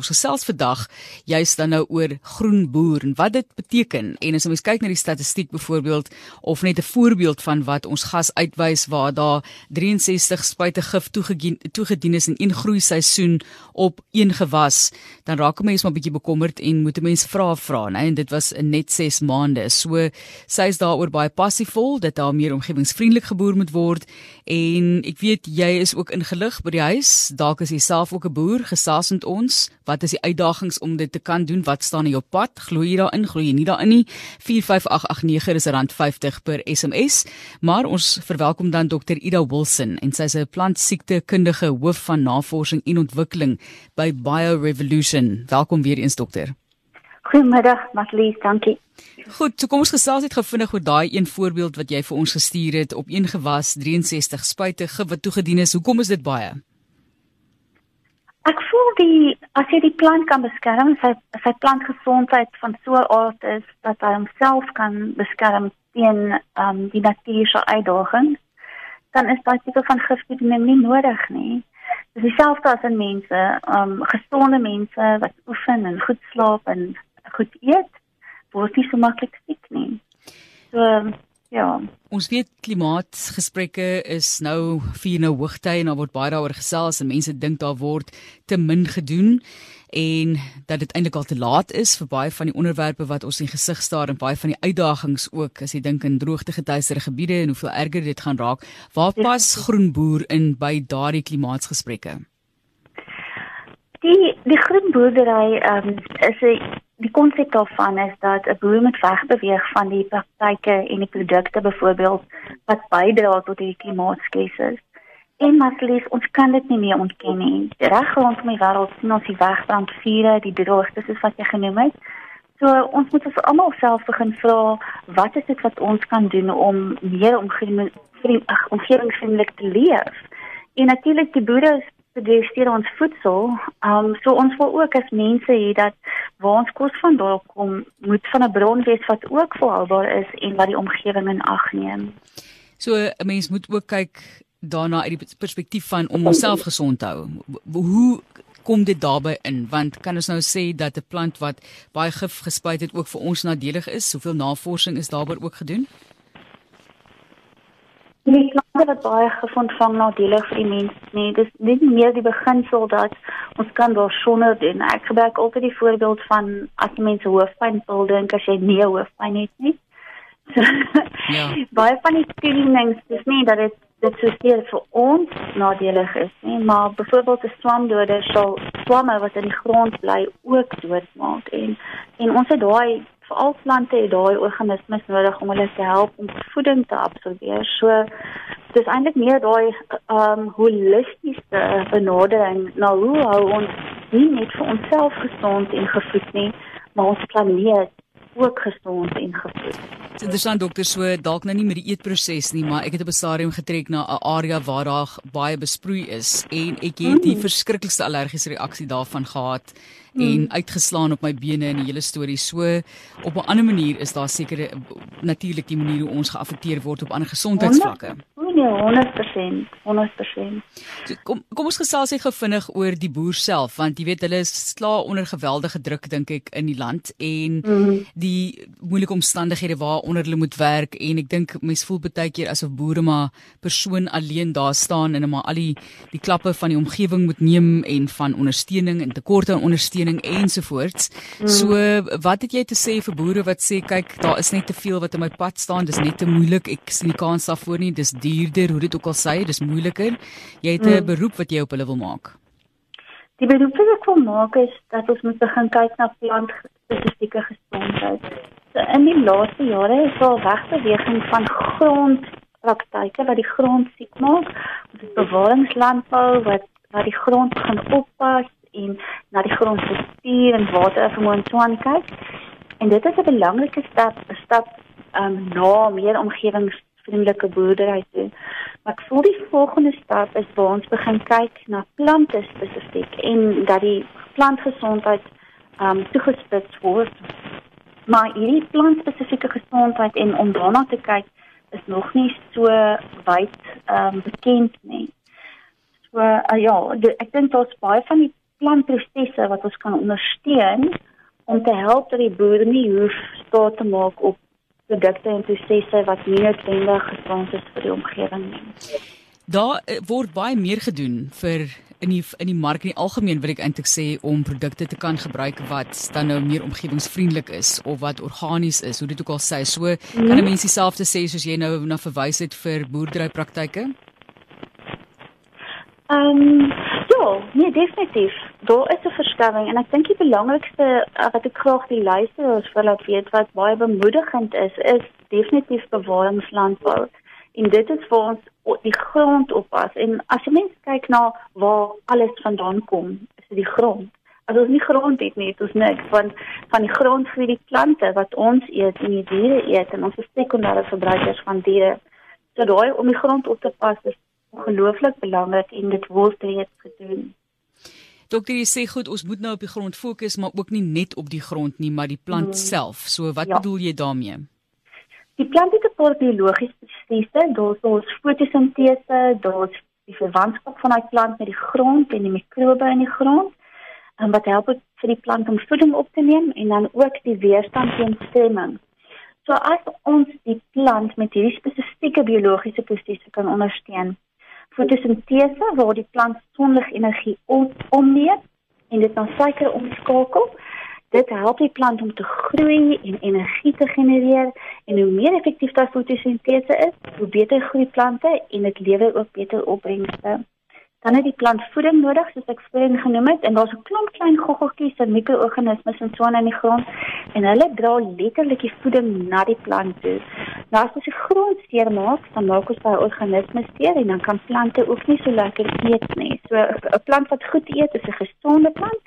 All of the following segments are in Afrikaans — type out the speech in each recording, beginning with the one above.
Ons gesels vandag juist dan nou oor groen boer en wat dit beteken. En as ons kyk na die statistiek byvoorbeeld of net 'n voorbeeld van wat ons gas uitwys waar daar 63 spuite gif toegedien toegedien is in een groei seisoen op een gewas, dan raak 'n mens maar bietjie bekommerd en moet 'n mens vra vra, né? En dit was in net 6 maande. So sy is daaroor baie passievol dat daar meer omgewingsvriendelik geboer moet word en ek weet jy is ook ingelig by die huis. Dalk is jy self ook 'n boer, gesels met ons Wat is die uitdagings om dit te kan doen? Wat staan in jou pad? Glo jy daarin? Glo jy nie daarin nie? 45889 is R50 per SMS. Maar ons verwelkom dan Dr. Ida Wilson en sy is 'n plantsiektekundige hoof van navorsing en ontwikkeling by BioRevolution. Welkom weer eens dokter. Goeiemiddag, Matlies, dankie. Goed, so kom ons gesels net gevindig oor daai een voorbeeld wat jy vir ons gestuur het op een gewas 63 spuite wat toegedien is. Hoekom is dit baie? Ek voel die as jy die plant kan beskerm, sy sy plantgesondheid van so 'n aard is dat hy homself kan beskerm teen um die natuurlike uitdagings, dan is daai tipe van gifbediening nie nodig nie. Dis dieselfde as in mense, um gesonde mense wat oefen en goed slaap en goed eet, word nie so maklik siek nie. So Ja. Ons weet klimaatsgesprekke is nou vir nou hoogte en daar word baie daaroor gesels en mense dink daar word te min gedoen en dat dit eintlik al te laat is vir baie van die onderwerpe wat ons in gesig staar en baie van die uitdagings ook as jy dink in droogte getuieerde gebiede en hoeveel erger dit gaan raak. Waar ja. pas groenboer in by daardie klimaatsgesprekke? Die die groenboerdery um, is 'n die konsep daarvan is dat 'n boer moet wegbeweeg van die praktyke en die produkte byvoorbeeld wat bydra tot die klimaatskrisis. En maslies, ons kan dit nie meer ontken nie. Reg rondom die wêreld sien ons die wegbrandvure, die droogtes soos wat jy genoem het. So ons moet ons almal self begin vra, wat is dit wat ons kan doen om meer omgewingsvriendelik te leef? En natuurlik die boere produseer ons voedsel. Ehm um, so ons wil ook as mense hê dat waar ons kos vandaan kom, moet van 'n bron wees wat ook volhoubaar is en wat die omgewing in ag neem. So 'n mens moet ook kyk daarna uit die perspektief van om onsself gesond te hou. Hoe kom dit daarbey in? Want kan ons nou sê dat 'n plant wat baie gif gespuit het ook vir ons nadelig is? Hoeveel navorsing is daaroor ook gedoen? Nie plante wat baie gevind vang nadelig vir die mens nie. Dis nie meer die beginsel dat ons kan daar sonder doen. Ek gebruik altyd die voorbeeld van as mense hoofpyn wil dink as jy nie hoofpyn het nie. So, ja. baie van die studies dis nie dat dit dit so seer vir ons nadelig is nie, maar byvoorbeeld 'n swamdoder sal swamme wat in die grond bly ook doodmaak en en ons het daai veral plante het daai organismes nodig om hulle te help om voeding te absorbeer. So dis eintlik meer daai ehm um, holistiese benadering na hoe hou ons nie net vir onsself gesond en gevoed nie, maar ons planeet ook gesond en gevoed. Dit is dan dokter so dalk nou nie met die eetproses nie, maar ek het op 'n stadium getrek na 'n area waar daar baie besproei is en ek het die mm. verskriklikste allergiese reaksie daarvan gehad mm. en uitgeslaan op my bene en die hele storie. So op 'n ander manier is daar sekere natuurlik die manier hoe ons geaffekteer word op ander gesondheidsvlakke. Nee, 100%, 100%. So, kom kom ons gesels net gou vinnig oor die boer self want jy weet hulle sla onder geweldige druk dink ek in die land en mm -hmm. die moeilike omstandighede waaronder hulle moet werk en ek dink mense voel baie keer asof boere maar persoon alleen daar staan en maar al die die klappe van die omgewing moet neem en van ondersteuning en tekorte aan ondersteuning ensovoorts. Mm. So wat het jy te sê vir boere wat sê kyk daar is net te veel wat in my pad staan, dis net te moeilik, ek sien nie kans daarvoor nie, dis duurder, hoe dit ook al sê, dis moeiliker. Jy het 'n mm. beroep wat jy op hulle wil maak. Die beroep wat ek wil maak is dat ons moet begin kyk na plant spesifieke gesondheid. So in die laaste jare is daar wegbeweging van grondpraktyke wat die grond siek maak. Ons het bewaringslandbou wat wat die grond gaan oppas en na die grond bestuur en water vermoë toe kyk. En dit is 'n belangrike stap, 'n stap um, na meer omgewings vriendelike boerdery toe. Maar ek voel die volgende stap is waar ons begin kyk na plante spesifiek en dat die plantgesondheid um toegespits word. Maar hierdie plantspesifieke gesondheid en om daarna te kyk is nog nie so wyd um bekend nie. So uh, ja, ek dink daar's baie van die plantprosesse wat ons kan ondersteun om te help dat die boere nie hoef staat te maak op produkte en prosesse wat nie noodwendig gesond is vir die omgewing nie. Daar eh, word baie meer gedoen vir in die in die mark in die algemeen wil ek eintlik sê om produkte te kan gebruik wat dan nou meer omgewingsvriendelik is of wat organies is. Hoe dit ook al sê, so mm. kan 'n mens dieselfde sê soos jy nou na verwys het vir boerderypraktyke. Ehm um, ja, nee definitief. Daar is 'n verskywing en ek dink die belangrikste uh, wat ek graag die luisteraars wil laat weet wat baie bemoedigend is, is definitief bewaringslandbou. En dit is vir ons die grond oppas en as jy mens kyk na waar alles vandaan kom, is dit die grond. As ons nie grond het nie, het ons niks van van die grond vir die plante wat ons eet en die diere eet en ons is sekondêre verbruikers van diere. So daai om die grond op te pas is ongelooflik belangrik en dit word reeds gedoen. Dokter, jy sê goed, ons moet nou op die grond fokus, maar ook nie net op die grond nie, maar die plant hmm. self. So wat ja. bedoel jy daarmee? Die plant het 'n paar biologiese prosesse, daar's ons fotosintese, daar's die verwantskap van daai plant met die grond en die mikrobe in die grond, en wat help vir die plant om voeding op te neem en dan ook die weerstand teen stremming. So as ons die plant met hierdie spesifieke biologiese prosesse kan ondersteun, fotosintese waar die plant sonligenergie omneem en dit na suiker omskakel, Dit help die plant om te groei en energie te genereer. En hoe meer effektief daai fotosintese is, hoe beter groei plante en dit lewer ook beter opbrengste. Dan het die plant voeding nodig, soos ek voorheen genoem het, en daar's 'n klomp klein goggeltjies en mikroorganismes en so aan in die grond en hulle dra letterlik die voeding na die plant toe. Nou as ons die grond seer maak, dan maak ons daai organismes seer en dan kan plante ook nie so lekker eet nie. So 'n plant wat goed eet, is 'n gesonde plant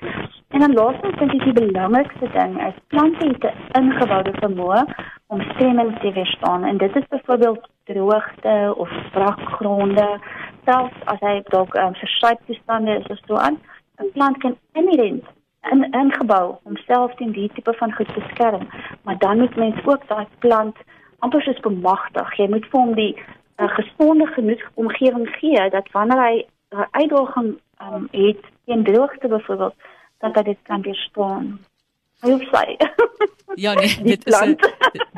En dan laastens dink ek die belangrikste ding is plante het 'n ingeboude vermoë om stremming te weerstaan en dit is byvoorbeeld droogte of brakgronde, selfs as hy dalk um, versuip toestande is of so aan. 'n Plant kan inherent in ingebou homself teen die tipe van goed beskerm, maar dan moet mens ook daai plant amper soos bemagtig. Jy moet vir hom die uh, gesonde genoeg omgewing gee dat wanneer hy 'n uitdaging um, het teen droogte byvoorbeeld dat hy dit kan weerstaan. Hoe sê? Ja nee, dit is 'n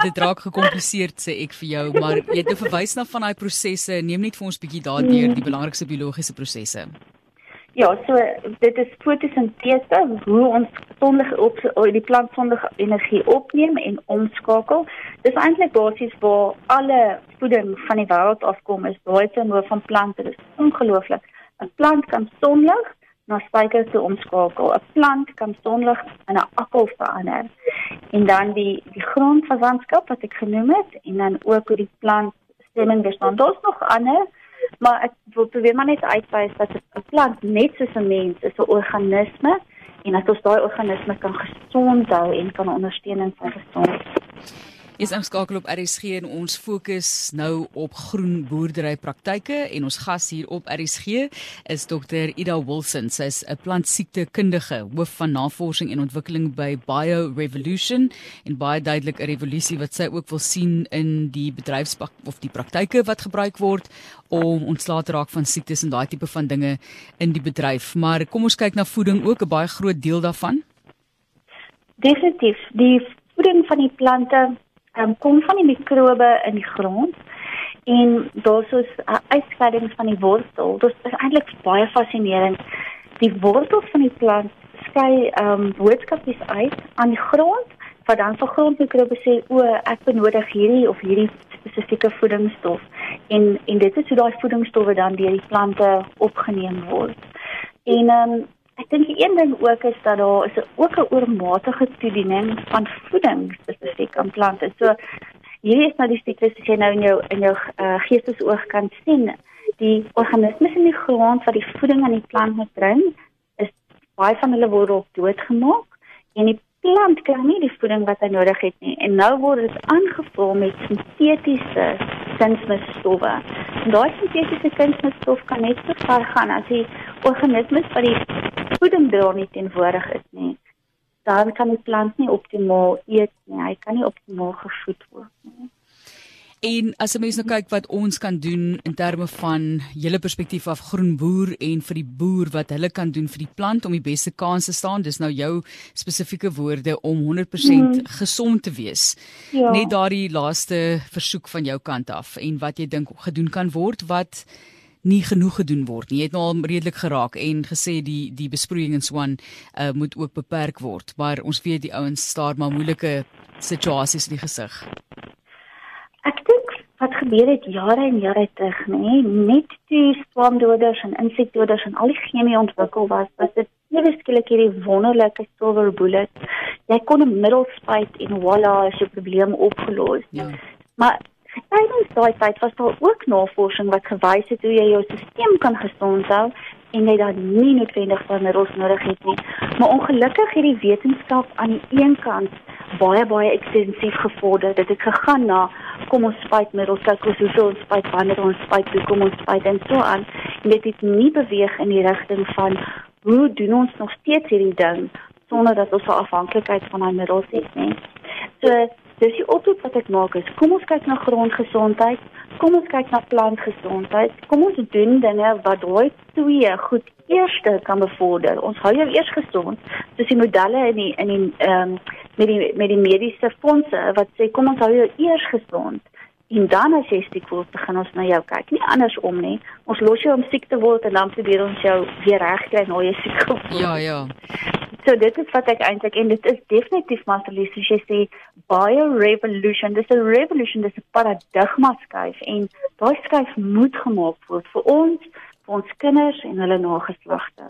dit raak gekompliseerd sê ek vir jou, maar jy het nou verwys na van daai prosesse. Neem net vir ons bietjie daardeur die belangrikste biologiese prosesse. Ja, so dit is fotosintese, hoe ons sonlige op die plant sonlige energie opneem en omskakel. Dis eintlik basies waar alle voeding van die wêreld afkom is, daai terme van plante. Dit is ongelooflik. 'n Plant kan sonlig na suiker te omskakel. 'n Plant kan sonlig in 'n appel verander. En dan die die grondverwantskap wat ek genoem het en dan ook hoe die plant stemming bestaan. Daar's nog ander, maar ek wil probeer maar net uitwys dat 'n plant net soos 'n mens is 'n organisme en dat ons daai organisme kan gesond hou en kan ondersteun in sy gesondheid. Is inskakel op RSG en ons fokus nou op groen boerdery praktyke en ons gas hier op RSG is Dr Ida Wilson. Sy is 'n plantsiektekundige, hoof van navorsing en ontwikkeling by Bio Revolution en baie duidelik 'n revolusie wat sy ook wil sien in die bedryfspak of die praktyke wat gebruik word om ontslae te raak van siektes en daai tipe van dinge in die bedryf. Maar kom ons kyk na voeding ook 'n baie groot deel daarvan. Definitief, die voeding van die plante um, kom van die mikrobe in die grond en daar's so 'n uitskeiding van die wortel. Dit is eintlik baie fascinerend. Die wortels van die plant skei ehm um, boodskapies uit aan die grond wat dan vir grondmikrobe sê o, ek benodig hierdie of hierdie spesifieke voedingsstof en en dit is hoe daai voedingsstowwe dan deur die plante opgeneem word. En ehm um, Ek dink een ding ook is dat daar is ook 'n oormatige toediening van voeding spesifiek aan plante. So hierdie is nou die siektes wat jy nou in jou in jou uh, geestesoog kan sien. Die organismes in die grond wat die voeding aan die plant moet bring, is baie van hulle word ook doodgemaak en die plant kry nie die voeding wat hy nodig het nie. En nou word dit aangevul met sintetiese kunsmisstowwe. En daai sintetiese kunsmisstof kan net so ver gaan as die organismes wat die voeding dra nie teenwoordig is nie. Dan kan die plant nie optimaal eet nie. Hy kan nie optimaal gevoed word nie. En as 'n mens nou kyk wat ons kan doen in terme van julle perspektief af groen boer en vir die boer wat hulle kan doen vir die plant om die beste kans te staan, dis nou jou spesifieke woorde om 100% hmm. gesond te wees. Ja. Net daardie laaste versoek van jou kant af en wat jy dink gedoen kan word wat nie genoeg gedoen word nie. Jy het nou al redelik geraak en gesê die die besproeiing in Swan uh, moet ook beperk word, maar ons weet die ouens staar maar moeilike situasies in die gesig. Ek dink wat gebeur het jare en jare terug, nê, net toe swamdoders en insekdoders en al die chemie ontwikkel was, was dit ewe skielik hierdie wonderlike silver bullet. Jy kon 'n middel spuit en voilà, is jou probleem opgelos. Ja. Maar Tydens daai tyd was daar ook navorsing wat gewys het hoe jy jou stelsel kan gesond hou en jy dan nie noodwendig van middels nodig het nie. Maar ongelukkig het die wetenskap aan die een kant baie baie ekstensief gevorder. Dit het gegaan na kom ons spuit middels, kyk hoe so ons spuit wanneer ons spuit, hoe kom ons spuit en so aan. En dit het nie beweeg in die rigting van hoe doen ons nog steeds hierdie ding sonder dat ons afhanklikheid van daai middels het nie. So Dis die oproep wat ek maak is, kom ons kyk na grondgesondheid, kom ons kyk na plantgesondheid, kom ons doen dinge wat daai twee goed eerste kan bevorder. Ons hou jou eers gesond, soos die modelle in die in die ehm um, met die met die mediese fondse wat sê kom ons hou jou eers gesond. En dan as jy siek word, begin ons na jou kyk. Nie andersom nie. Ons los jou om siek te word en dan probeer ons jou weer regkry na jy siek word. Ja, ja. So dit is wat ek eintlik en dit is definitief Marcelie soos jy sê bio revolution dis 'n revolution dis 'n paradigma skuif en daai skuif moet gemaak word vir ons vir ons kinders en hulle nageslagte.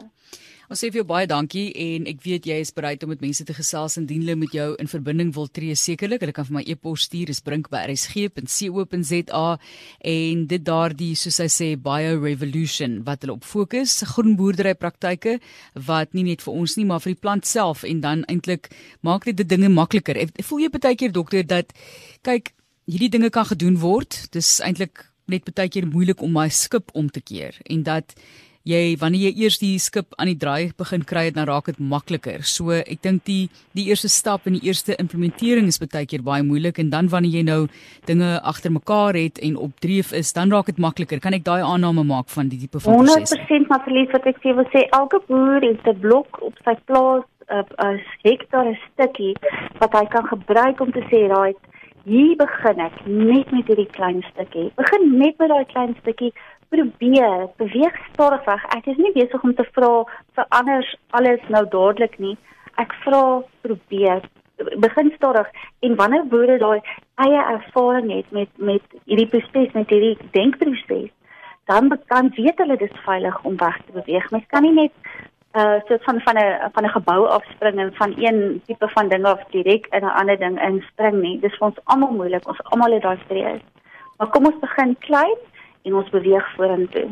Ons sê vir jou baie dankie en ek weet jy is bereid om met mense te gesels indien hulle met jou in verbinding wil tree sekerlik. Hulle kan vir my e-pos stuur, dis brink@rsg.co.za en dit daardie soos hy sê bio revolution wat hulle op fokus, groen boerdery praktyke wat nie net vir ons nie, maar vir die plant self en dan eintlik maak dit die dinge makliker. Voel jy baie keer dokter dat kyk, hierdie dinge kan gedoen word. Dis eintlik net baie keer moeilik om my skip om te keer en dat jy wanneer jy eers die skip aan die draai begin kry het dan raak dit makliker. So ek dink die die eerste stap en die eerste implementering is baie keer baie moeilik en dan wanneer jy nou dinge agter mekaar het en op dreef is, dan raak dit makliker. Kan ek daai aanname maak van die tipe van proses? 100% maar verlies wat ek sê wil sê elke boer het 'n blok op sy plaas 'n hektaar 'n stukkie wat hy kan gebruik om te sê raai Hier begin ek net met hierdie klein stukkie. Begin net met daai klein stukkie probeer beweeg stadig weg. Ek is nie besig om te vra vir anders alles nou dadelik nie. Ek vra probeer begin stadig en wanneer boere daai eie ervaring het met met hierdie proses met hierdie denkproses dan kan weet hulle dis veilig om weg te beweeg. Mens kan nie net uh soort van van 'n van 'n gebou afspring en van een tipe van ding af direk in 'n ander ding inspring nie. Dis vir ons almal moeilik. Ons almal het daai vrees. Maar kom ons begin klein en ons beweeg vorentoe.